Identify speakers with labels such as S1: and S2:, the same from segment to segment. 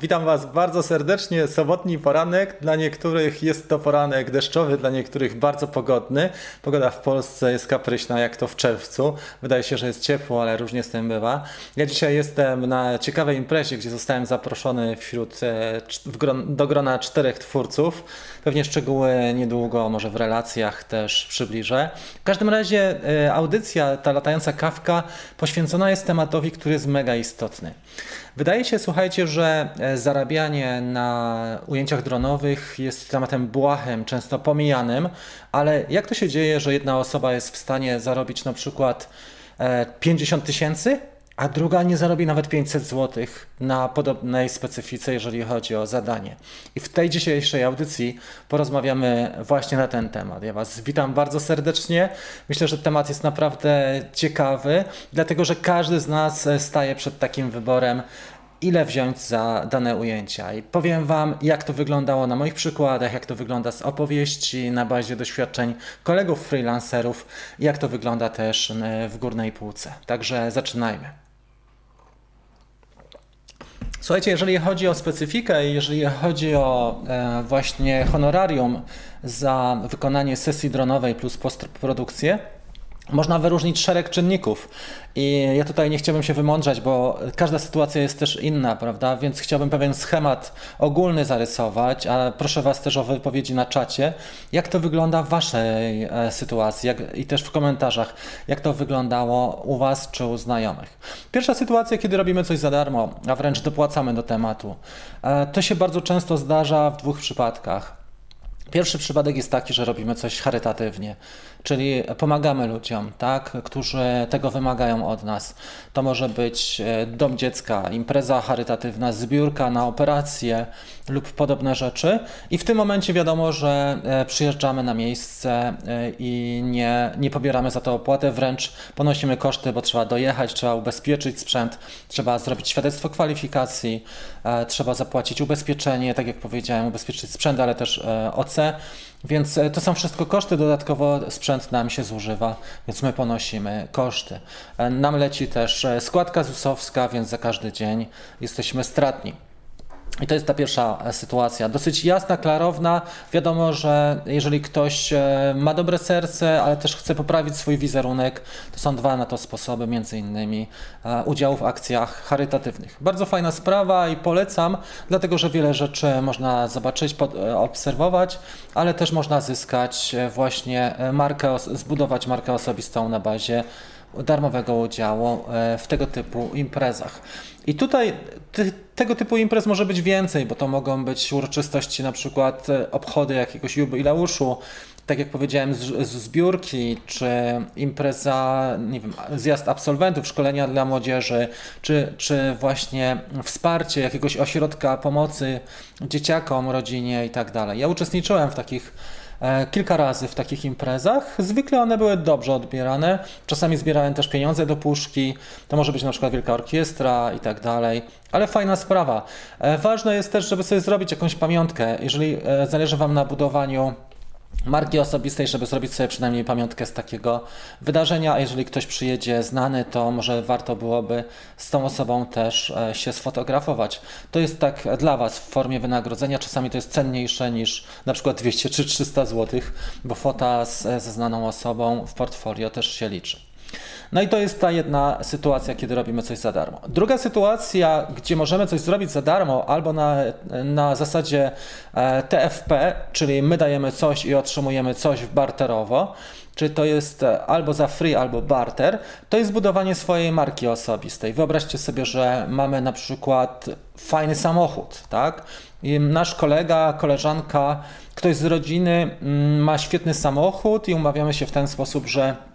S1: Witam Was bardzo serdecznie. Sobotni poranek. Dla niektórych jest to poranek deszczowy, dla niektórych bardzo pogodny. Pogoda w Polsce jest kapryśna, jak to w czerwcu. Wydaje się, że jest ciepło, ale różnie z tym bywa. Ja dzisiaj jestem na ciekawej imprezie, gdzie zostałem zaproszony wśród, e, do grona czterech twórców. Pewnie szczegóły niedługo, może w relacjach też przybliżę. W każdym razie e, audycja, ta latająca kawka, poświęcona jest tematowi, który jest mega istotny. Wydaje się, słuchajcie, że e, zarabianie na ujęciach dronowych jest tematem błahym, często pomijanym, ale jak to się dzieje, że jedna osoba jest w stanie zarobić na przykład 50 e, tysięcy, a druga nie zarobi nawet 500 zł na podobnej specyfice, jeżeli chodzi o zadanie. I w tej dzisiejszej audycji porozmawiamy właśnie na ten temat. Ja Was witam bardzo serdecznie. Myślę, że temat jest naprawdę ciekawy, dlatego że każdy z nas staje przed takim wyborem, ile wziąć za dane ujęcia. I powiem Wam, jak to wyglądało na moich przykładach, jak to wygląda z opowieści na bazie doświadczeń kolegów freelancerów, jak to wygląda też e, w górnej półce. Także zaczynajmy. Słuchajcie, jeżeli chodzi o specyfikę, jeżeli chodzi o e, właśnie honorarium za wykonanie sesji dronowej plus postprodukcję, można wyróżnić szereg czynników. I ja tutaj nie chciałbym się wymądrzać, bo każda sytuacja jest też inna, prawda? Więc chciałbym pewien schemat ogólny zarysować, a proszę Was też o wypowiedzi na czacie. Jak to wygląda w Waszej e, sytuacji jak, i też w komentarzach, jak to wyglądało u Was czy u znajomych. Pierwsza sytuacja, kiedy robimy coś za darmo, a wręcz dopłacamy do tematu. E, to się bardzo często zdarza w dwóch przypadkach. Pierwszy przypadek jest taki, że robimy coś charytatywnie, czyli pomagamy ludziom, tak, którzy tego wymagają od nas. To może być e, dom dziecka, impreza charytatywna, zbiórka na operację lub podobne rzeczy. I w tym momencie wiadomo, że e, przyjeżdżamy na miejsce e, i nie, nie pobieramy za to opłatę, wręcz ponosimy koszty, bo trzeba dojechać, trzeba ubezpieczyć sprzęt, trzeba zrobić świadectwo kwalifikacji, trzeba zapłacić ubezpieczenie, tak jak powiedziałem, ubezpieczyć sprzęt, ale też OC więc e, to są wszystko koszty, dodatkowo sprzęt nam się zużywa, więc my ponosimy koszty. E, nam leci też e, składka ZUS-owska, więc za każdy dzień jesteśmy stratni. I to jest ta pierwsza e, sytuacja. Dosyć jasna, klarowna. Wiadomo, że jeżeli ktoś e, ma dobre serce, ale też chce poprawić swój wizerunek, to są dwa na to sposoby, między innymi e, udział w akcjach charytatywnych. Bardzo fajna sprawa i polecam, dlatego że wiele rzeczy można zobaczyć, obserwować, ale też można zyskać właśnie markę, zbudować markę osobistą na bazie darmowego udziału w tego typu imprezach. I tutaj ty, tego typu imprez może być więcej, bo to mogą być uroczystości, na przykład e, obchody jakiegoś jubileuszu, tak jak powiedziałem, z, z zbiórki, czy impreza, nie wiem, zjazd absolwentów, szkolenia dla młodzieży, czy, czy właśnie wsparcie jakiegoś ośrodka pomocy dzieciakom, rodzinie i tak dalej. Ja uczestniczyłem w takich kilka razy w takich imprezach. Zwykle one były dobrze odbierane. Czasami zbierałem też pieniądze do puszki. To może być na przykład wielka orkiestra i tak dalej. Ale fajna sprawa. E, ważne jest też, żeby sobie zrobić jakąś pamiątkę. Jeżeli e, zależy Wam na budowaniu marki osobistej, żeby zrobić sobie przynajmniej pamiątkę z takiego wydarzenia, a jeżeli ktoś przyjedzie znany, to może warto byłoby z tą osobą też e, się sfotografować. To jest tak dla Was w formie wynagrodzenia, czasami to jest cenniejsze niż na przykład 200 czy 300 zł, bo fota z, ze znaną osobą w portfolio też się liczy. No i to jest ta jedna sytuacja, kiedy robimy coś za darmo. Druga sytuacja, gdzie możemy coś zrobić za darmo albo na, na zasadzie e, TFP, czyli my dajemy coś i otrzymujemy coś barterowo, czy to jest e, albo za free, albo barter, to jest budowanie swojej marki osobistej. Wyobraźcie sobie, że mamy na przykład fajny samochód, tak? I nasz kolega, koleżanka, ktoś z rodziny mm, ma świetny samochód i umawiamy się w ten sposób, że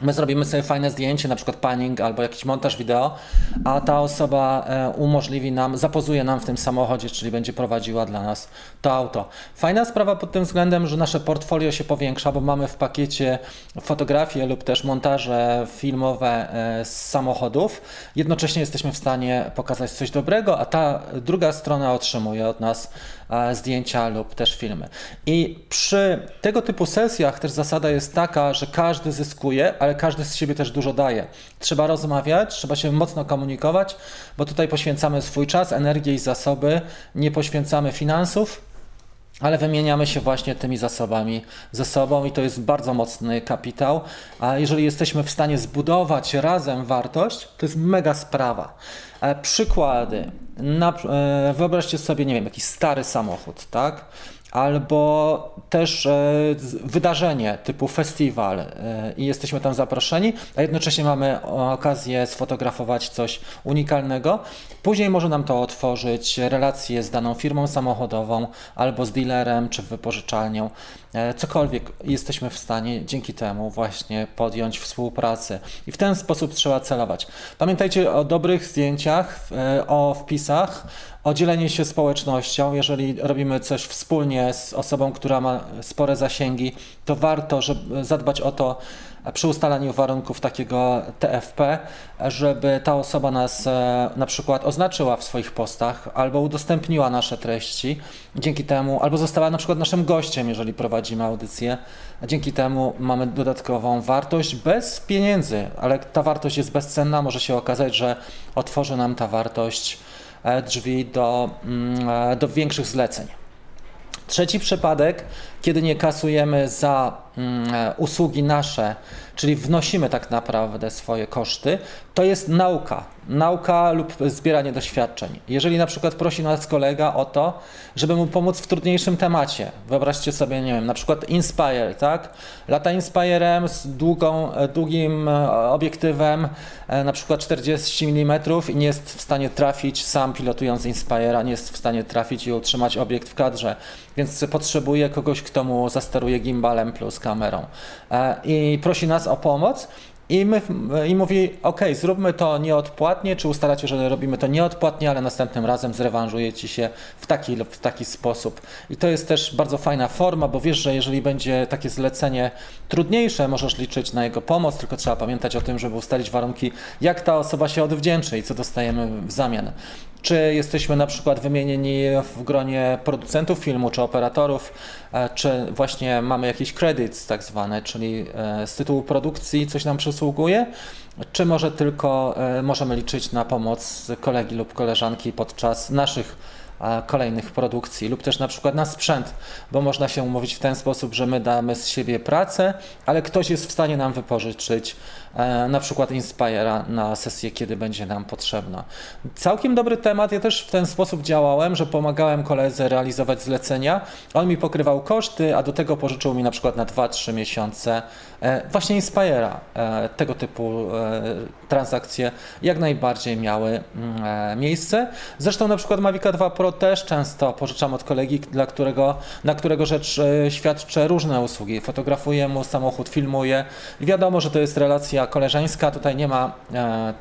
S1: My zrobimy sobie fajne zdjęcie, na przykład panning albo jakiś montaż wideo, a ta osoba e, umożliwi nam, zapozuje nam w tym samochodzie, czyli będzie prowadziła dla nas to auto. Fajna sprawa pod tym względem, że nasze portfolio się powiększa, bo mamy w pakiecie fotografie lub też montaże filmowe e, z samochodów. Jednocześnie jesteśmy w stanie pokazać coś dobrego, a ta druga strona otrzymuje od nas E, zdjęcia lub też filmy. I przy tego typu sesjach też zasada jest taka, że każdy zyskuje, ale każdy z siebie też dużo daje. Trzeba rozmawiać, trzeba się mocno komunikować, bo tutaj poświęcamy swój czas, energię i zasoby, nie poświęcamy finansów, ale wymieniamy się właśnie tymi zasobami ze sobą i to jest bardzo mocny kapitał. A jeżeli jesteśmy w stanie zbudować razem wartość, to jest mega sprawa. E, przykłady. E, wyobraźcie sobie, nie wiem, jakiś stary samochód, tak? Albo też e, wydarzenie typu festiwal e, i jesteśmy tam zaproszeni, a jednocześnie mamy okazję sfotografować coś unikalnego. Później może nam to otworzyć relacje z daną firmą samochodową albo z dealerem czy wypożyczalnią. E, cokolwiek jesteśmy w stanie dzięki temu właśnie podjąć współpracę i w ten sposób trzeba celować. Pamiętajcie o dobrych zdjęciach, o wpisach, o dzielenie się społecznością. Jeżeli robimy coś wspólnie z osobą, która ma spore zasięgi, to warto żeby zadbać o to przy ustalaniu warunków takiego TFP, żeby ta osoba nas e, na przykład oznaczyła w swoich postach albo udostępniła nasze treści. Dzięki temu, albo została na przykład naszym gościem, jeżeli prowadzimy audycję. Dzięki temu mamy dodatkową wartość bez pieniędzy, ale ta wartość jest bezcenna. Może się okazać, że otworzy nam ta wartość drzwi do, mm, e, do większych zleceń. Trzeci przypadek, kiedy nie kasujemy za mm, e, usługi nasze, czyli wnosimy tak naprawdę swoje koszty, to jest nauka. Nauka lub zbieranie doświadczeń. Jeżeli na przykład prosi nas kolega o to, żeby mu pomóc w trudniejszym temacie, wyobraźcie sobie, nie wiem, na przykład Inspire, tak? Lata Inspirem z długą, długim obiektywem, na przykład 40 mm i nie jest w stanie trafić, sam pilotując Inspire'a, nie jest w stanie trafić i utrzymać obiekt w kadrze, więc potrzebuje kogoś, kto mu zasteruje gimbalem plus kamerą e, i prosi nas o pomoc. I, my, I mówi, ok, zróbmy to nieodpłatnie, czy ustalacie, że robimy to nieodpłatnie, ale następnym razem zrewanżuje ci się w taki lub w taki sposób. I to jest też bardzo fajna forma, bo wiesz, że jeżeli będzie takie zlecenie trudniejsze, możesz liczyć na jego pomoc, tylko trzeba pamiętać o tym, żeby ustalić warunki, jak ta osoba się odwdzięczy i co dostajemy w zamian. Czy jesteśmy na przykład wymienieni w gronie producentów filmu, czy operatorów, e, czy właśnie mamy jakiś credits tak zwane, czyli e, z tytułu produkcji coś nam przysługuje, czy może tylko e, możemy liczyć na pomoc kolegi lub koleżanki podczas naszych kolejnych produkcji lub też na przykład na sprzęt, bo można się umówić w ten sposób, że my damy z siebie pracę, ale ktoś jest w stanie nam wypożyczyć na przykład Inspire'a na sesję, kiedy będzie nam potrzebna. Całkiem dobry temat. Ja też w ten sposób działałem, że pomagałem koledze realizować zlecenia. On mi pokrywał koszty, a do tego pożyczył mi na przykład na 2-3 miesiące e, właśnie Inspire'a. E, tego typu transakcje jak najbardziej miały mm, miejsce. Zresztą na przykład Mavica 2 Pro też często pożyczam od kolegi, dla którego, na którego rzecz świadczę różne usługi. Fotografuję mu samochód, filmuję. Wiadomo, że to jest relacja koleżeńska, tutaj nie ma e,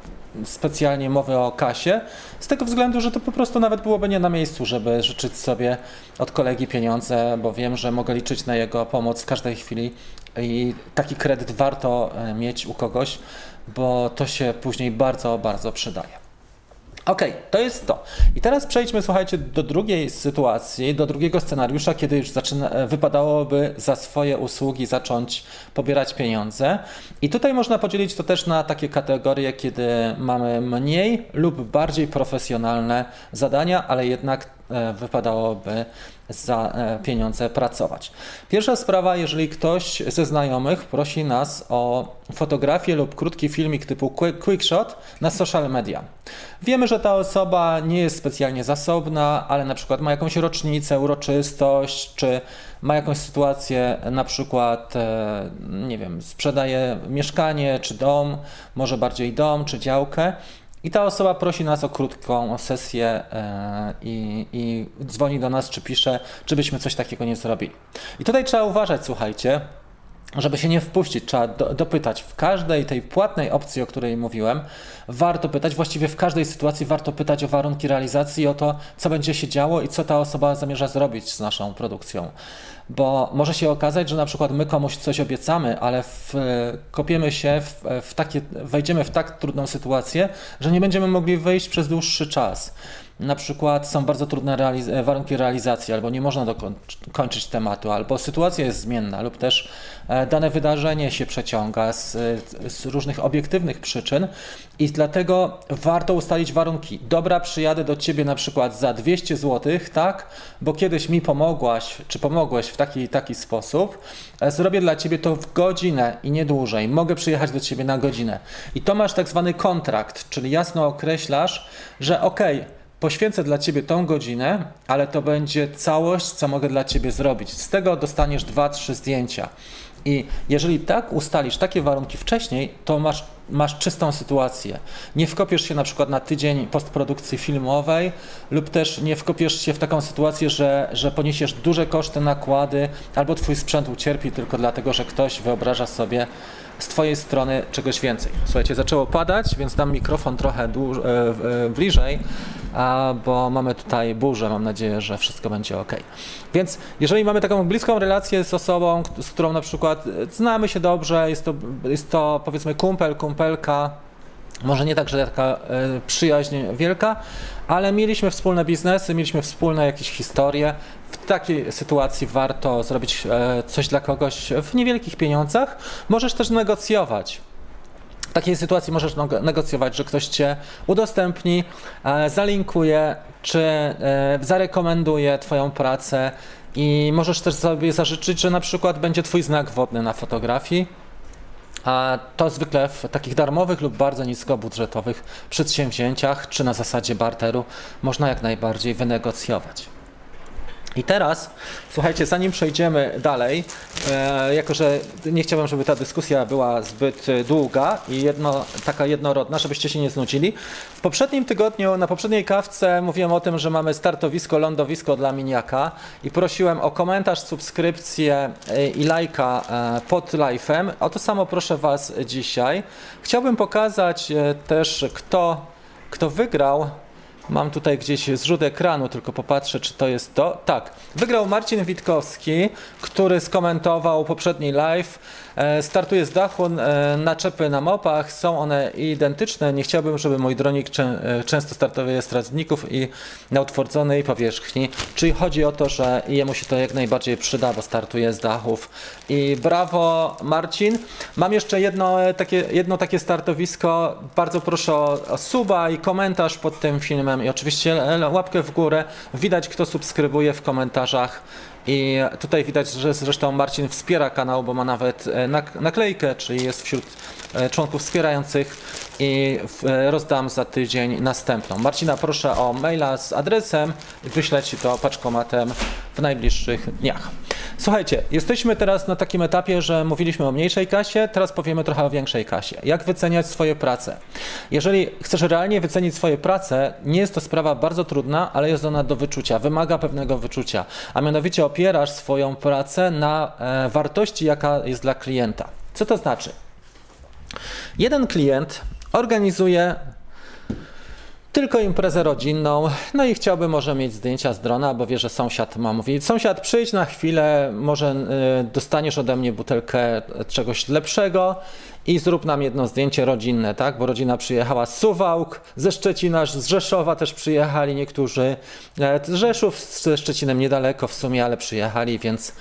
S1: specjalnie mowy o kasie, z tego względu, że to po prostu nawet byłoby nie na miejscu, żeby życzyć sobie od kolegi pieniądze, bo wiem, że mogę liczyć na jego pomoc w każdej chwili i taki kredyt warto e, mieć u kogoś, bo to się później bardzo, bardzo przydaje. Ok, to jest to. I teraz przejdźmy, słuchajcie, do drugiej sytuacji, do drugiego scenariusza, kiedy już zaczyna, e, wypadałoby za swoje usługi zacząć pobierać pieniądze. I tutaj można podzielić to też na takie kategorie, kiedy mamy mniej lub bardziej profesjonalne zadania, ale jednak e, wypadałoby za e, pieniądze pracować. Pierwsza sprawa, jeżeli ktoś ze znajomych prosi nas o fotografię lub krótki filmik typu quick shot na social media. Wiemy, że ta osoba nie jest specjalnie zasobna, ale na przykład ma jakąś rocznicę, uroczystość, czy ma jakąś sytuację, na przykład, e, nie wiem, sprzedaje mieszkanie czy dom, może bardziej dom czy działkę i ta osoba prosi nas o krótką sesję e, i, i dzwoni do nas, czy pisze, czy byśmy coś takiego nie zrobili. I tutaj trzeba uważać, słuchajcie, żeby się nie wpuścić, trzeba do, dopytać. W każdej tej płatnej opcji, o której mówiłem, warto pytać, właściwie w każdej sytuacji warto pytać o warunki realizacji, o to, co będzie się działo i co ta osoba zamierza zrobić z naszą produkcją bo może się okazać, że na przykład my komuś coś obiecamy, ale w, kopiemy się w, w takie, wejdziemy w tak trudną sytuację, że nie będziemy mogli wyjść przez dłuższy czas. Na przykład są bardzo trudne realiz warunki realizacji, albo nie można dokończyć tematu, albo sytuacja jest zmienna, lub też e, dane wydarzenie się przeciąga z, z różnych obiektywnych przyczyn i dlatego warto ustalić warunki. Dobra, przyjadę do Ciebie na przykład za 200 zł, tak, bo kiedyś mi pomogłaś, czy pomogłeś w taki taki sposób, e, zrobię dla Ciebie to w godzinę i nie dłużej. Mogę przyjechać do Ciebie na godzinę. I to masz tak zwany kontrakt, czyli jasno określasz, że ok, poświęcę dla Ciebie tą godzinę, ale to będzie całość, co mogę dla Ciebie zrobić. Z tego dostaniesz dwa, trzy zdjęcia. I jeżeli tak ustalisz takie warunki wcześniej, to masz, masz czystą sytuację. Nie wkopiesz się na przykład na tydzień postprodukcji filmowej lub też nie wkopiesz się w taką sytuację, że, że poniesiesz duże koszty, nakłady albo twój sprzęt ucierpi tylko dlatego, że ktoś wyobraża sobie z Twojej strony czegoś więcej. Słuchajcie, zaczęło padać, więc dam mikrofon trochę e, e, bliżej, bo mamy tutaj burzę. Mam nadzieję, że wszystko będzie ok. Więc jeżeli mamy taką bliską relację z osobą, z którą na przykład znamy się dobrze, jest to, jest to powiedzmy kumpel, kumpelka, może nie tak, że taka e, przyjaźń wielka, ale mieliśmy wspólne biznesy, mieliśmy wspólne jakieś historie. W takiej sytuacji warto zrobić e, coś dla kogoś w niewielkich pieniądzach. Możesz też negocjować. Takiej sytuacji możesz negocjować, że ktoś cię udostępni, e, zalinkuje, czy zarekomenduje Twoją pracę i możesz też sobie zażyczyć, że na przykład będzie Twój znak wodny na fotografii a to zwykle w takich darmowych lub bardzo niskobudżetowych przedsięwzięciach czy na zasadzie barteru można jak najbardziej wynegocjować. I teraz, słuchajcie, zanim przejdziemy dalej, e, jako że nie chciałbym, żeby ta dyskusja była zbyt długa i jedno, taka jednorodna, żebyście się nie znudzili. W poprzednim tygodniu, na poprzedniej kawce mówiłem o tym, że mamy startowisko, lądowisko dla miniaka i prosiłem o komentarz, subskrypcję e, i lajka e, pod live'em. O to samo proszę Was dzisiaj. Chciałbym pokazać e, też, kto, kto wygrał Mam tutaj gdzieś zrzut ekranu, tylko popatrzę, czy to jest to. Tak, wygrał Marcin Witkowski, który skomentował poprzedni live. E, startuje z dachu, e, naczepy na mopach, są one identyczne. Nie chciałbym, żeby mój dronik e, często startuje z tratników i na utwardzonej powierzchni. Czyli chodzi o to, że jemu się to jak najbardziej przyda, bo startuje z dachów. I brawo Marcin. Mam jeszcze jedno takie, jedno takie startowisko. Bardzo proszę o suba i komentarz pod tym filmem i oczywiście łapkę w górę. Widać kto subskrybuje w komentarzach i tutaj widać, że zresztą Marcin wspiera kanał, bo ma nawet e, naklejkę, czyli jest wśród e, członków wspierających i e, rozdam za tydzień następną. Marcina, proszę o maila z adresem i wyślę Ci to paczkomatem w najbliższych dniach. Słuchajcie, jesteśmy teraz na takim etapie, że mówiliśmy o mniejszej kasie, teraz powiemy trochę o większej kasie. Jak wyceniać swoje prace? Jeżeli chcesz realnie wycenić swoje prace, nie jest to sprawa bardzo trudna, ale jest ona do wyczucia, wymaga pewnego wyczucia, a mianowicie opierasz swoją pracę na e, wartości, jaka jest dla klienta. Co to znaczy? Jeden klient organizuje tylko imprezę rodzinną, no i chciałby może mieć zdjęcia z drona, bo wie, że sąsiad ma mówić, sąsiad przyjdź na chwilę, może y, dostaniesz ode mnie butelkę czegoś lepszego i zrób nam jedno zdjęcie rodzinne, tak? Bo rodzina przyjechała z Suwałk, ze Szczecina, z Rzeszowa też przyjechali niektórzy. E, Rzeszów ze Szczecinem niedaleko w sumie, ale przyjechali, więc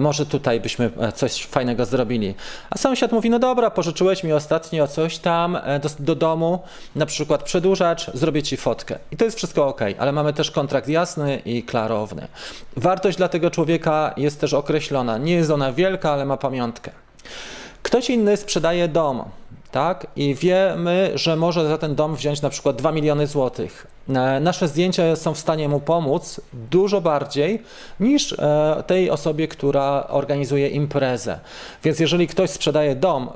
S1: może tutaj byśmy e, coś fajnego zrobili. A sąsiad mówi, no dobra, pożyczyłeś mi ostatnio coś tam e, do, do domu, na przykład przedłużacz, zrobię ci fotkę. I to jest wszystko ok, ale mamy też kontrakt jasny i klarowny. Wartość dla tego człowieka jest też określona. Nie jest ona wielka, ale ma pamiątkę. Ktoś inny sprzedaje dom, tak? I wiemy, że może za ten dom wziąć na przykład 2 miliony złotych. E, nasze zdjęcia są w stanie mu pomóc dużo bardziej niż e, tej osobie, która organizuje imprezę. Więc jeżeli ktoś sprzedaje dom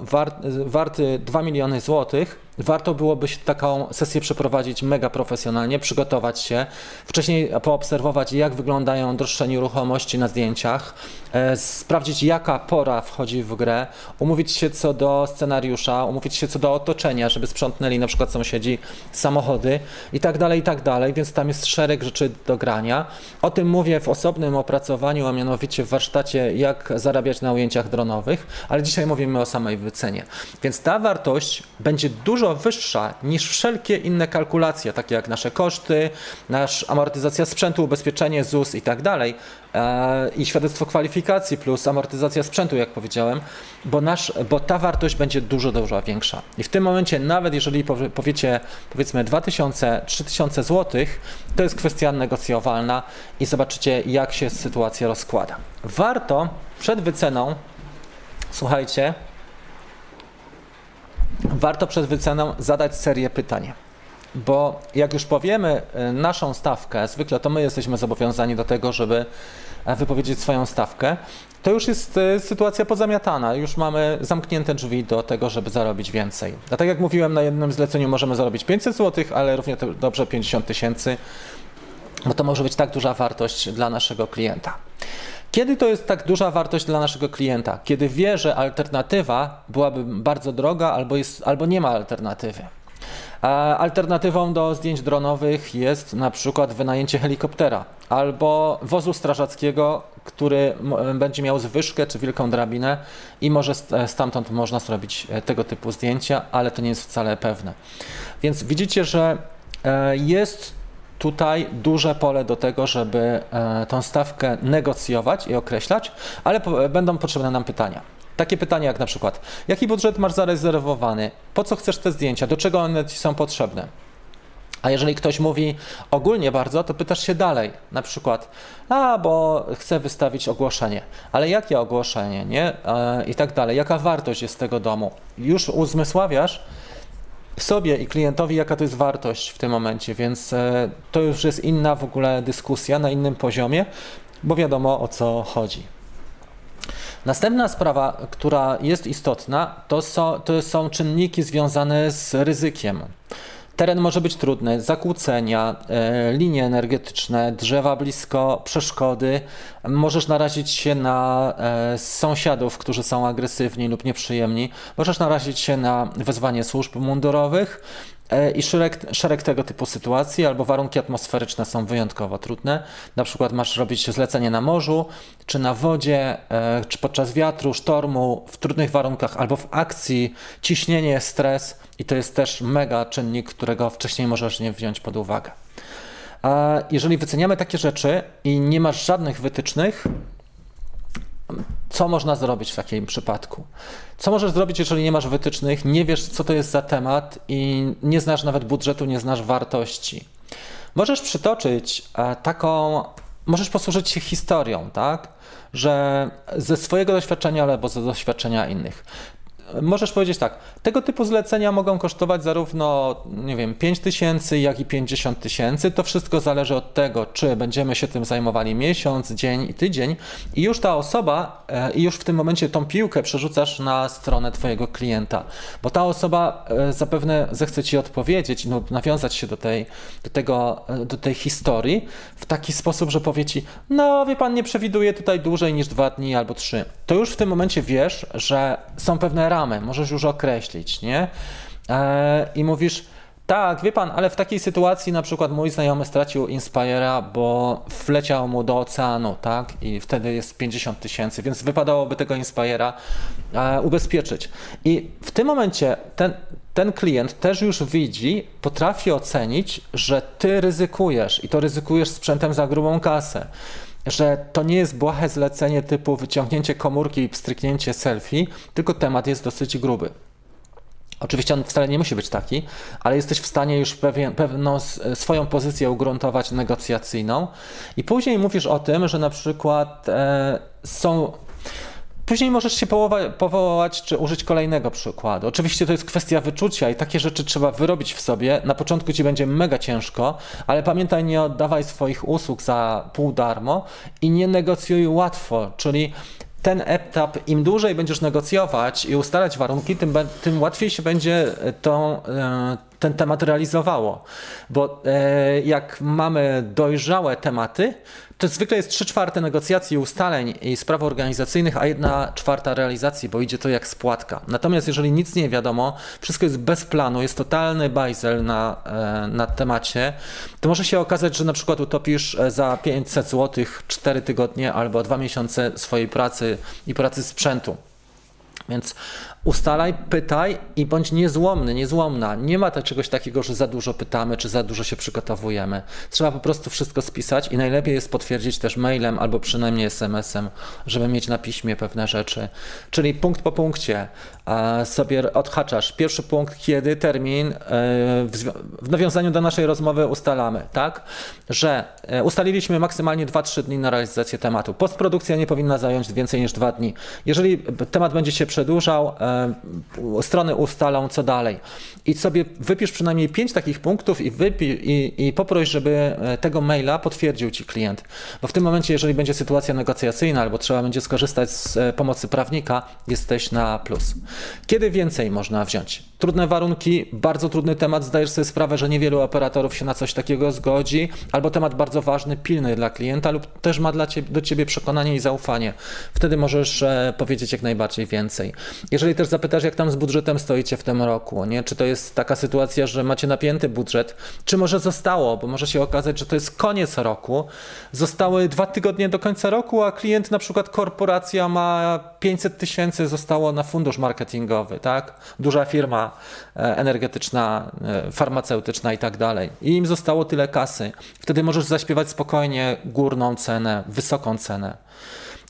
S1: warty 2 miliony złotych, warto byłoby taką sesję przeprowadzić mega profesjonalnie, przygotować się, wcześniej poobserwować, jak wyglądają droższe nieruchomości na zdjęciach, e, sprawdzić, jaka pora wchodzi w grę, umówić się co do scenariusza, umówić się co do otoczenia, żeby sprzątnęli na przykład sąsiedzi samochody i tak dalej, i tak dalej, więc tam jest szereg rzeczy do grania. O tym mówię w osobnym opracowaniu, a mianowicie w warsztacie, jak zarabiać na ujęciach dronowych, ale dzisiaj mówimy o samej wycenie. Więc ta wartość będzie dużo dużo wyższa niż wszelkie inne kalkulacje, takie jak nasze koszty, nasz amortyzacja sprzętu, ubezpieczenie ZUS i tak dalej, e, i świadectwo kwalifikacji plus amortyzacja sprzętu, jak powiedziałem, bo, nasz, bo ta wartość będzie dużo, dużo większa. I w tym momencie, nawet jeżeli powiecie, powiedzmy 2000, 3000 zł, to jest kwestia negocjowalna i zobaczycie, jak się sytuacja rozkłada. Warto przed wyceną, słuchajcie, warto przed wyceną zadać serię pytań. Bo jak już powiemy y, naszą stawkę, zwykle to my jesteśmy zobowiązani do tego, żeby e, wypowiedzieć swoją stawkę, to już jest y, sytuacja pozamiatana. Już mamy zamknięte drzwi do tego, żeby zarobić więcej. A tak jak mówiłem, na jednym zleceniu możemy zarobić 500 zł, ale równie dobrze 50 tysięcy, bo to może być tak duża wartość dla naszego klienta. Kiedy to jest tak duża wartość dla naszego klienta? Kiedy wie, że alternatywa byłaby bardzo droga albo, jest, albo nie ma alternatywy. Alternatywą do zdjęć dronowych jest na przykład wynajęcie helikoptera albo wozu strażackiego, który będzie miał zwyżkę czy wielką drabinę i może stamtąd można zrobić e, tego typu zdjęcia, ale to nie jest wcale pewne. Więc widzicie, że e, jest tutaj duże pole do tego, żeby e, tą stawkę negocjować i określać, ale będą potrzebne nam pytania. Takie pytania jak na przykład, jaki budżet masz zarezerwowany, po co chcesz te zdjęcia, do czego one ci są potrzebne? A jeżeli ktoś mówi ogólnie bardzo, to pytasz się dalej, na przykład, a bo chcę wystawić ogłoszenie, ale jakie ogłoszenie, nie? E, I tak dalej, jaka wartość jest tego domu? Już uzmysławiasz, sobie i klientowi, jaka to jest wartość w tym momencie, więc e, to już jest inna w ogóle dyskusja na innym poziomie, bo wiadomo o co chodzi. Następna sprawa, która jest istotna, to są, to są czynniki związane z ryzykiem. Teren może być trudny, zakłócenia, e, linie energetyczne, drzewa blisko, przeszkody. Możesz narazić się na e, sąsiadów, którzy są agresywni lub nieprzyjemni. Możesz narazić się na wezwanie służb mundurowych. E, I szereg, szereg tego typu sytuacji albo warunki atmosferyczne są wyjątkowo trudne. Na przykład masz robić zlecenie na morzu, czy na wodzie, czy podczas wiatru, sztormu, w trudnych warunkach, albo w akcji, ciśnienie, stres i to jest też mega czynnik, którego wcześniej możesz nie wziąć pod uwagę. A jeżeli wyceniamy takie rzeczy i nie masz żadnych wytycznych, co można zrobić w takim przypadku? Co możesz zrobić, jeżeli nie masz wytycznych, nie wiesz, co to jest za temat i nie znasz nawet budżetu, nie znasz wartości? Możesz przytoczyć e, taką, możesz posłużyć się historią, tak? Że ze swojego doświadczenia albo ze doświadczenia innych możesz powiedzieć tak, tego typu zlecenia mogą kosztować zarówno, nie wiem, 5 tysięcy, jak i 50 tysięcy. To wszystko zależy od tego, czy będziemy się tym zajmowali miesiąc, dzień i tydzień i już ta osoba, e, i już w tym momencie tą piłkę przerzucasz na stronę twojego klienta, bo ta osoba e, zapewne zechce ci odpowiedzieć, no, nawiązać się do tej, do, tego, e, do tej historii w taki sposób, że powie ci, no wie pan, nie przewiduje tutaj dłużej niż dwa dni albo trzy. To już w tym momencie wiesz, że są pewne ramy, możesz już określić, nie? E, I mówisz, tak, wie pan, ale w takiej sytuacji na przykład mój znajomy stracił Inspira, bo wleciał mu do oceanu, tak? I wtedy jest 50 tysięcy, więc wypadałoby tego Inspira e, ubezpieczyć. I w tym momencie ten, ten klient też już widzi, potrafi ocenić, że ty ryzykujesz i to ryzykujesz sprzętem za grubą kasę że to nie jest błahe zlecenie typu wyciągnięcie komórki i pstryknięcie selfie, tylko temat jest dosyć gruby. Oczywiście on wcale nie musi być taki, ale jesteś w stanie już pewien, pewną swoją pozycję ugruntować negocjacyjną i później mówisz o tym, że na przykład e, są Później możesz się powołać czy użyć kolejnego przykładu. Oczywiście to jest kwestia wyczucia i takie rzeczy trzeba wyrobić w sobie. Na początku ci będzie mega ciężko, ale pamiętaj, nie oddawaj swoich usług za pół darmo i nie negocjuj łatwo, czyli ten etap, im dłużej będziesz negocjować i ustalać warunki, tym, tym łatwiej się będzie tą, e, ten temat realizowało. Bo e, jak mamy dojrzałe tematy, to zwykle jest 3 czwarte negocjacji, ustaleń i spraw organizacyjnych, a 1 czwarta realizacji, bo idzie to jak spłatka. Natomiast jeżeli nic nie wiadomo, wszystko jest bez planu, jest totalny bajzel na, e, na temacie, to może się okazać, że na przykład utopisz e, za 500 zł 4 tygodnie albo 2 miesiące swojej pracy i pracy sprzętu. Więc ustalaj, pytaj i bądź niezłomny, niezłomna. Nie ma to czegoś takiego, że za dużo pytamy, czy za dużo się przygotowujemy. Trzeba po prostu wszystko spisać i najlepiej jest potwierdzić też mailem albo przynajmniej SMS-em, żeby mieć na piśmie pewne rzeczy. Czyli punkt po punkcie sobie odhaczasz. Pierwszy punkt, kiedy termin e, w nawiązaniu do naszej rozmowy ustalamy, tak? Że e, ustaliliśmy maksymalnie 2-3 dni na realizację tematu. Postprodukcja nie powinna zająć więcej niż 2 dni. Jeżeli temat będzie się przedłużał, e, strony ustalą co dalej. I sobie wypisz przynajmniej 5 takich punktów i, i, i poproś, żeby tego maila potwierdził ci klient. Bo w tym momencie, jeżeli będzie sytuacja negocjacyjna albo trzeba będzie skorzystać z pomocy prawnika, jesteś na plus. Kiedy więcej można wziąć? Trudne warunki, bardzo trudny temat, zdajesz sobie sprawę, że niewielu operatorów się na coś takiego zgodzi, albo temat bardzo ważny, pilny dla klienta, lub też ma dla ciebie, do ciebie przekonanie i zaufanie. Wtedy możesz e, powiedzieć jak najbardziej więcej. Jeżeli też zapytasz, jak tam z budżetem stoicie w tym roku, nie? czy to jest taka sytuacja, że macie napięty budżet, czy może zostało, bo może się okazać, że to jest koniec roku, zostały dwa tygodnie do końca roku, a klient, na przykład korporacja ma 500 tysięcy, zostało na fundusz marketingowy, tak? Duża firma E, energetyczna, e, farmaceutyczna i tak dalej. I im zostało tyle kasy. Wtedy możesz zaśpiewać spokojnie górną cenę, wysoką cenę.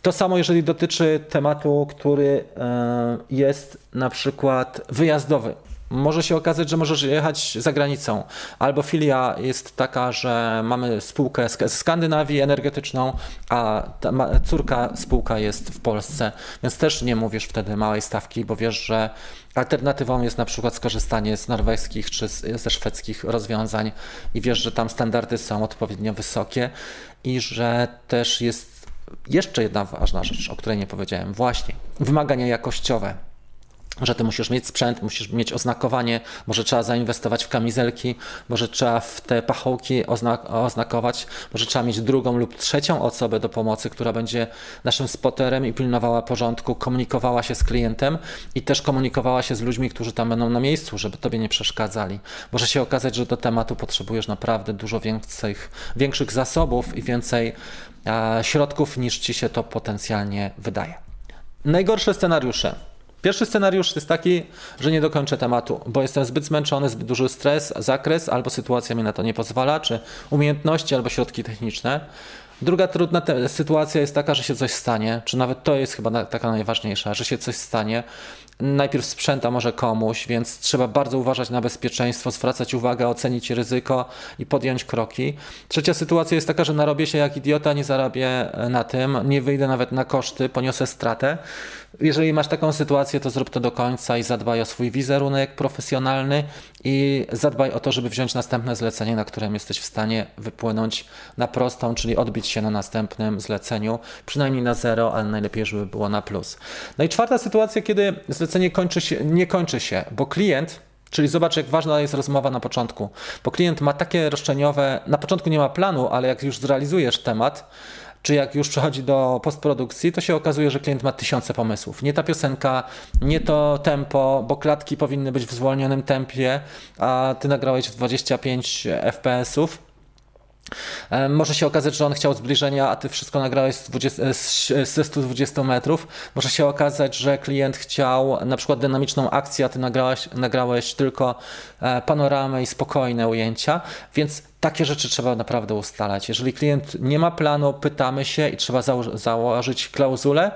S1: To samo, jeżeli dotyczy tematu, który e, jest na przykład wyjazdowy. Może się okazać, że możesz jechać za granicą, albo filia jest taka, że mamy spółkę z Skandynawii energetyczną, a córka spółka jest w Polsce, więc też nie mówisz wtedy małej stawki, bo wiesz, że alternatywą jest na przykład skorzystanie z norweskich czy ze szwedzkich rozwiązań i wiesz, że tam standardy są odpowiednio wysokie i że też jest jeszcze jedna ważna rzecz, o której nie powiedziałem, właśnie wymagania jakościowe że ty musisz mieć sprzęt, musisz mieć oznakowanie, może trzeba zainwestować w kamizelki, może trzeba w te pachołki oznak oznakować, może trzeba mieć drugą lub trzecią osobę do pomocy, która będzie naszym spoterem i pilnowała porządku, komunikowała się z klientem i też komunikowała się z ludźmi, którzy tam będą na miejscu, żeby tobie nie przeszkadzali. Może się okazać, że do tematu potrzebujesz naprawdę dużo większych, większych zasobów i więcej środków niż ci się to potencjalnie wydaje. Najgorsze scenariusze Pierwszy scenariusz jest taki, że nie dokończę tematu, bo jestem zbyt zmęczony, zbyt duży stres, zakres, albo sytuacja mi na to nie pozwala, czy umiejętności, albo środki techniczne. Druga trudna sytuacja jest taka, że się coś stanie, czy nawet to jest chyba na, taka najważniejsza, że się coś stanie. Najpierw sprzęta może komuś, więc trzeba bardzo uważać na bezpieczeństwo, zwracać uwagę, ocenić ryzyko i podjąć kroki. Trzecia sytuacja jest taka, że narobię się jak idiota, nie zarabię na tym, nie wyjdę nawet na koszty, poniosę stratę. Jeżeli masz taką sytuację, to zrób to do końca i zadbaj o swój wizerunek profesjonalny i zadbaj o to, żeby wziąć następne zlecenie, na którym jesteś w stanie wypłynąć na prostą, czyli odbić się na następnym zleceniu, przynajmniej na zero, ale najlepiej, żeby było na plus. No i czwarta sytuacja, kiedy zlecenie kończy się, nie kończy się, bo klient Czyli zobacz, jak ważna jest rozmowa na początku, bo klient ma takie roszczeniowe, na początku nie ma planu, ale jak już zrealizujesz temat, czy jak już przechodzi do postprodukcji, to się okazuje, że klient ma tysiące pomysłów. Nie ta piosenka, nie to tempo, bo klatki powinny być w zwolnionym tempie, a ty nagrałeś w 25 FPS-ów może się okazać, że on chciał zbliżenia, a ty wszystko nagrałeś z 20, ze 120 metrów. Może się okazać, że klient chciał na przykład dynamiczną akcję, a ty nagrałeś, nagrałeś tylko e, panoramę i spokojne ujęcia, więc takie rzeczy trzeba naprawdę ustalać. Jeżeli klient nie ma planu, pytamy się i trzeba założyć klauzulę,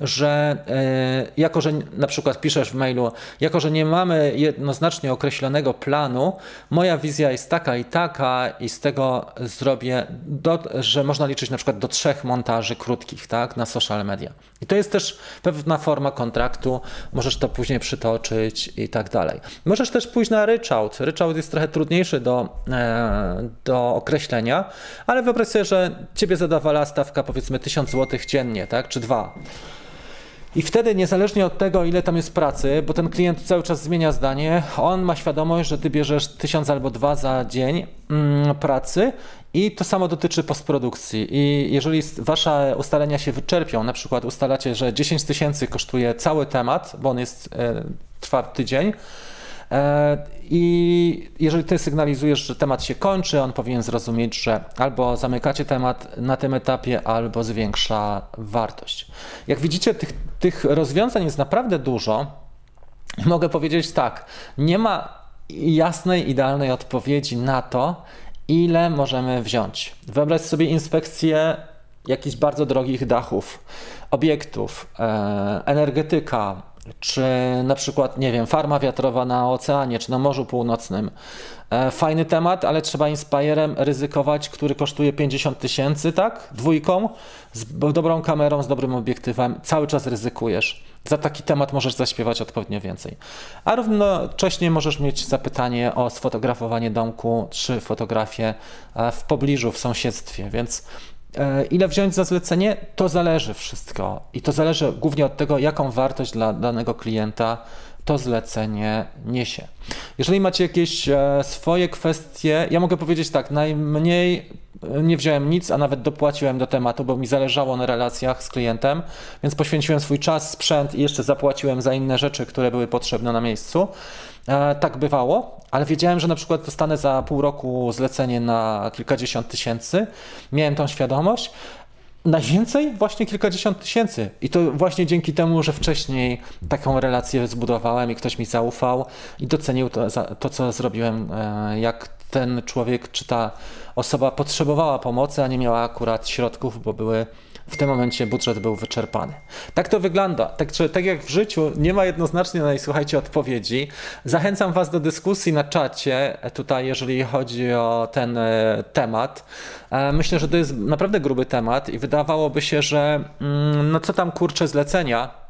S1: że yy, jako, że na przykład piszesz w mailu, jako, że nie mamy jednoznacznie określonego planu, moja wizja jest taka i taka i z tego zrobię, do, że można liczyć na przykład do trzech montaży krótkich tak, na social media. I to jest też pewna forma kontraktu, możesz to później przytoczyć i tak dalej. Możesz też pójść na ryczałt. Ryczałt jest trochę trudniejszy do, e, do określenia, ale wyobraź sobie, że ciebie zadawala stawka powiedzmy 1000 zł dziennie, tak, czy dwa. I wtedy, niezależnie od tego, ile tam jest pracy, bo ten klient cały czas zmienia zdanie, on ma świadomość, że ty bierzesz tysiąc albo dwa za dzień mm, pracy i to samo dotyczy postprodukcji. I jeżeli wasze ustalenia się wyczerpią, na przykład ustalacie, że 10 tysięcy kosztuje cały temat, bo on jest e, trwa tydzień, E, I jeżeli ty sygnalizujesz, że temat się kończy, on powinien zrozumieć, że albo zamykacie temat na tym etapie, albo zwiększa wartość. Jak widzicie, tych, tych rozwiązań jest naprawdę dużo. Mogę powiedzieć tak, nie ma jasnej, idealnej odpowiedzi na to, ile możemy wziąć. Wyobraź sobie inspekcję jakichś bardzo drogich dachów, obiektów, e, energetyka, czy na przykład, nie wiem, farma wiatrowa na oceanie, czy na Morzu Północnym. E, fajny temat, ale trzeba Inspirem ryzykować, który kosztuje 50 tysięcy, tak? Dwójką, z dobrą kamerą, z dobrym obiektywem. Cały czas ryzykujesz. Za taki temat możesz zaśpiewać odpowiednio więcej. A równocześnie możesz mieć zapytanie o sfotografowanie domku, czy fotografię e, w pobliżu, w sąsiedztwie, więc ile wziąć za zlecenie? To zależy wszystko. I to zależy głównie od tego, jaką wartość dla danego klienta to zlecenie niesie. Jeżeli macie jakieś e, swoje kwestie, ja mogę powiedzieć tak, najmniej e, nie wziąłem nic, a nawet dopłaciłem do tematu, bo mi zależało na relacjach z klientem, więc poświęciłem swój czas, sprzęt i jeszcze zapłaciłem za inne rzeczy, które były potrzebne na miejscu. Tak bywało, ale wiedziałem, że na przykład dostanę za pół roku zlecenie na kilkadziesiąt tysięcy. Miałem tą świadomość. Najwięcej właśnie kilkadziesiąt tysięcy. I to właśnie dzięki temu, że wcześniej taką relację zbudowałem i ktoś mi zaufał i docenił to, to co zrobiłem, e, jak ten człowiek czy ta osoba potrzebowała pomocy, a nie miała akurat środków, bo były w tym momencie budżet był wyczerpany. Tak to wygląda. Tak, tak jak w życiu nie ma jednoznacznie na słuchajcie odpowiedzi. Zachęcam Was do dyskusji na czacie tutaj, jeżeli chodzi o ten e, temat. E, myślę, że to jest naprawdę gruby temat i wydawałoby się, że mm, no co tam kurczę zlecenia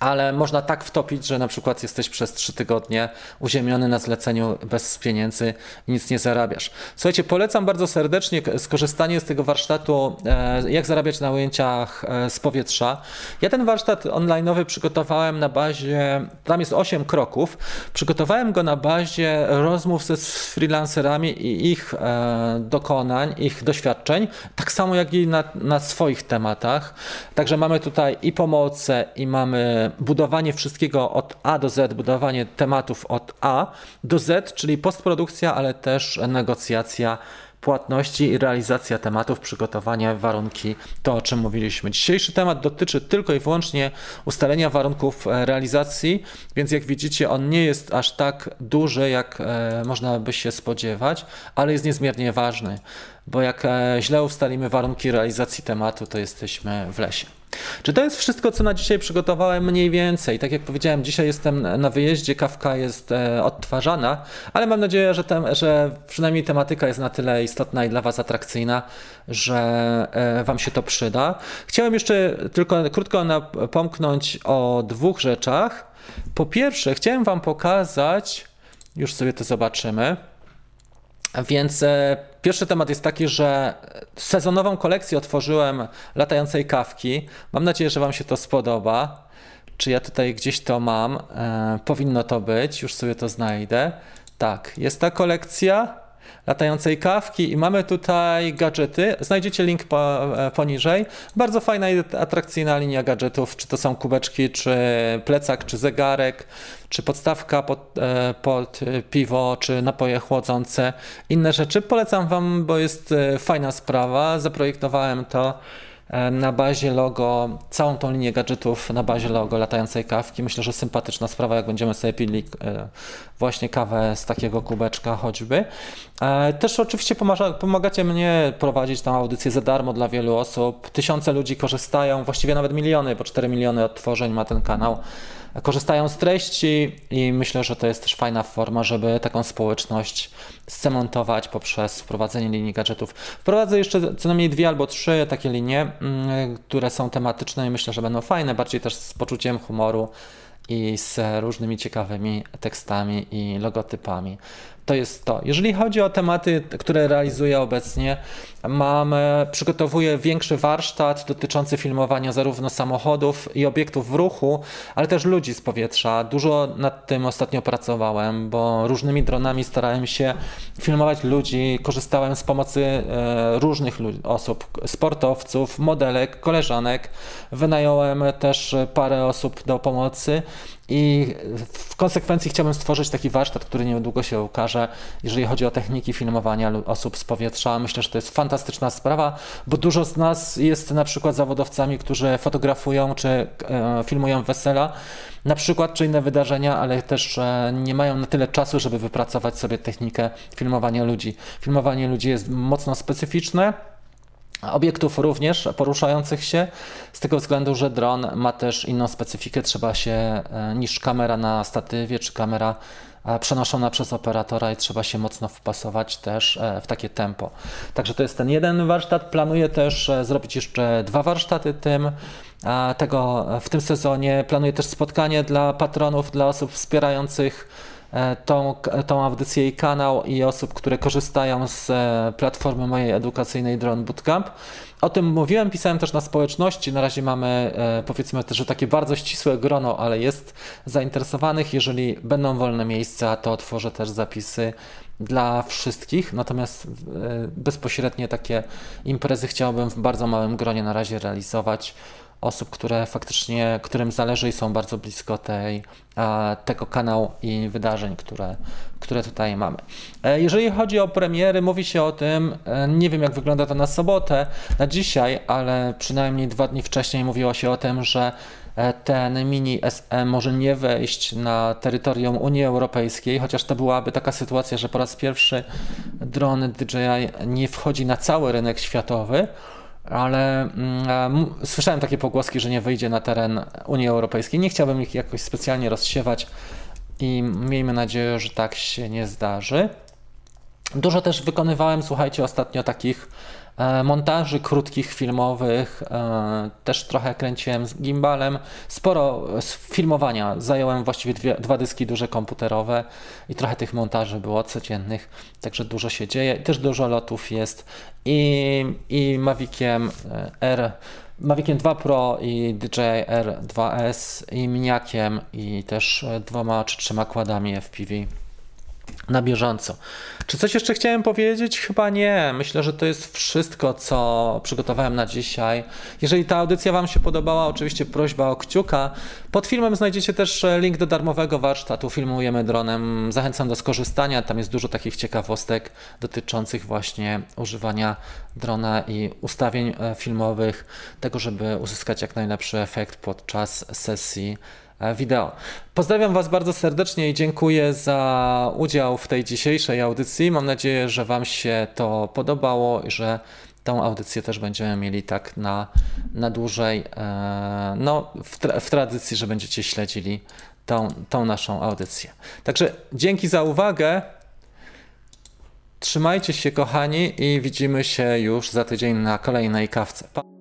S1: ale można tak wtopić, że na przykład jesteś przez trzy tygodnie uziemiony na zleceniu bez pieniędzy nic nie zarabiasz. Słuchajcie, polecam bardzo serdecznie skorzystanie z tego warsztatu, e, jak zarabiać na ujęciach e, z powietrza. Ja ten warsztat online'owy przygotowałem na bazie, tam jest 8 kroków, przygotowałem go na bazie rozmów ze freelancerami i ich e, dokonań, ich doświadczeń, tak samo jak i na, na swoich tematach. Także mamy tutaj i pomoce, i mamy budowanie wszystkiego od A do Z, budowanie tematów od A do Z, czyli postprodukcja, ale też negocjacja płatności i realizacja tematów, przygotowanie, warunki, to o czym mówiliśmy. Dzisiejszy temat dotyczy tylko i wyłącznie ustalenia warunków e, realizacji, więc jak widzicie, on nie jest aż tak duży, jak e, można by się spodziewać, ale jest niezmiernie ważny, bo jak e, źle ustalimy warunki realizacji tematu, to jesteśmy w lesie. Czy to jest wszystko, co na dzisiaj przygotowałem mniej więcej? Tak jak powiedziałem, dzisiaj jestem na wyjeździe, kawka jest e, odtwarzana, ale mam nadzieję, że, że przynajmniej tematyka jest na tyle istotna i dla Was atrakcyjna, że e, Wam się to przyda. Chciałem jeszcze tylko krótko napomknąć o dwóch rzeczach. Po pierwsze, chciałem Wam pokazać, już sobie to zobaczymy. Więc pierwszy temat jest taki, że sezonową kolekcję otworzyłem latającej kawki. Mam nadzieję, że Wam się to spodoba. Czy ja tutaj gdzieś to mam? E, powinno to być, już sobie to znajdę. Tak, jest ta kolekcja latającej kawki i mamy tutaj gadżety. Znajdziecie link po, e, poniżej. Bardzo fajna i atrakcyjna linia gadżetów, czy to są kubeczki, czy plecak, czy zegarek, czy podstawka pod, e, pod piwo, czy napoje chłodzące, inne rzeczy. Polecam Wam, bo jest e, fajna sprawa. Zaprojektowałem to na bazie logo, całą tą linię gadżetów na bazie logo latającej kawki. Myślę, że sympatyczna sprawa, jak będziemy sobie pili e, właśnie kawę z takiego kubeczka choćby. E, też oczywiście pomagacie mnie prowadzić tą audycję za darmo dla wielu osób. Tysiące ludzi korzystają, właściwie nawet miliony, bo 4 miliony odtworzeń ma ten kanał korzystają z treści i myślę, że to jest też fajna forma, żeby taką społeczność scementować poprzez wprowadzenie linii gadżetów. Wprowadzę jeszcze co najmniej dwie albo trzy takie linie, mm, które są tematyczne i myślę, że będą fajne, bardziej też z poczuciem humoru i z różnymi ciekawymi tekstami i logotypami. To jest to. Jeżeli chodzi o tematy, które realizuję obecnie, mam, przygotowuję większy warsztat dotyczący filmowania zarówno samochodów i obiektów w ruchu, ale też ludzi z powietrza. Dużo nad tym ostatnio pracowałem, bo różnymi dronami starałem się filmować ludzi, korzystałem z pomocy e, różnych osób, sportowców, modelek, koleżanek. Wynająłem też parę osób do pomocy I w konsekwencji chciałbym stworzyć taki warsztat, który niedługo się ukaże, jeżeli chodzi o techniki filmowania osób z powietrza. Myślę, że to jest fantastyczna sprawa, bo dużo z nas jest na przykład zawodowcami, którzy fotografują czy e, filmują wesela, na przykład czy inne wydarzenia, ale też e, nie mają na tyle czasu, żeby wypracować sobie technikę filmowania ludzi. Filmowanie ludzi jest mocno specyficzne obiektów również poruszających się, z tego względu, że dron ma też inną specyfikę, trzeba się e, niż kamera na statywie czy kamera e, przenoszona przez operatora i trzeba się mocno wpasować też e, w takie tempo. Także to jest ten jeden warsztat. Planuję też zrobić jeszcze dwa warsztaty tym tego w tym sezonie. Planuję też spotkanie dla patronów, dla osób wspierających tą, tą audycję i kanał i osób, które korzystają z e, platformy mojej edukacyjnej Drone Bootcamp. O tym mówiłem, pisałem też na społeczności. Na razie mamy e, powiedzmy też, że takie bardzo ścisłe grono, ale jest zainteresowanych. Jeżeli będą wolne miejsca, to otworzę też zapisy dla wszystkich. Natomiast bezpośrednie takie imprezy chciałbym w bardzo małym gronie na razie realizować osób, które faktycznie, którym zależy i są bardzo blisko tej, tego kanału i wydarzeń, które, które tutaj mamy. E, jeżeli chodzi o premiery, mówi się o tym, e, nie wiem jak wygląda to na sobotę, na dzisiaj, ale przynajmniej dwa dni wcześniej mówiło się o tym, że e, ten mini SE może nie wejść na terytorium Unii Europejskiej, chociaż to byłaby taka sytuacja, że po raz pierwszy dron DJI nie wchodzi na cały rynek światowy, ale mm, słyszałem takie pogłoski, że nie wyjdzie na teren Unii Europejskiej. Nie chciałbym ich jakoś specjalnie rozsiewać i miejmy nadzieję, że tak się nie zdarzy. Dużo też wykonywałem, słuchajcie, ostatnio takich montaży krótkich, filmowych, e, też trochę kręciłem z gimbalem, sporo filmowania, zająłem właściwie dwie, dwa dyski duże komputerowe i trochę tych montaży było codziennych, także dużo się dzieje, też dużo lotów jest. I, i Maviciem e, R Maviciem 2 Pro i DJI R2S i miniakiem i też dwoma czy trzema kładami FPV na bieżąco. Czy coś jeszcze chciałem powiedzieć? Chyba nie. Myślę, że to jest wszystko, co przygotowałem na dzisiaj. Jeżeli ta audycja Wam się podobała, oczywiście prośba o kciuka. Pod filmem znajdziecie też link do darmowego warsztatu Filmujemy dronem. Zachęcam do skorzystania. Tam jest dużo takich ciekawostek dotyczących właśnie używania drona i ustawień e, filmowych, tego, żeby uzyskać jak najlepszy efekt podczas sesji E, wideo. Pozdrawiam Was bardzo serdecznie i dziękuję za udział w tej dzisiejszej audycji. Mam nadzieję, że Wam się to podobało i że tą audycję też będziemy mieli tak na, na dłużej, e, no, w, tra w tradycji, że będziecie śledzili tą, tą naszą audycję. Także dzięki za uwagę. Trzymajcie się, kochani, i widzimy się już za tydzień na kolejnej kawce. Pa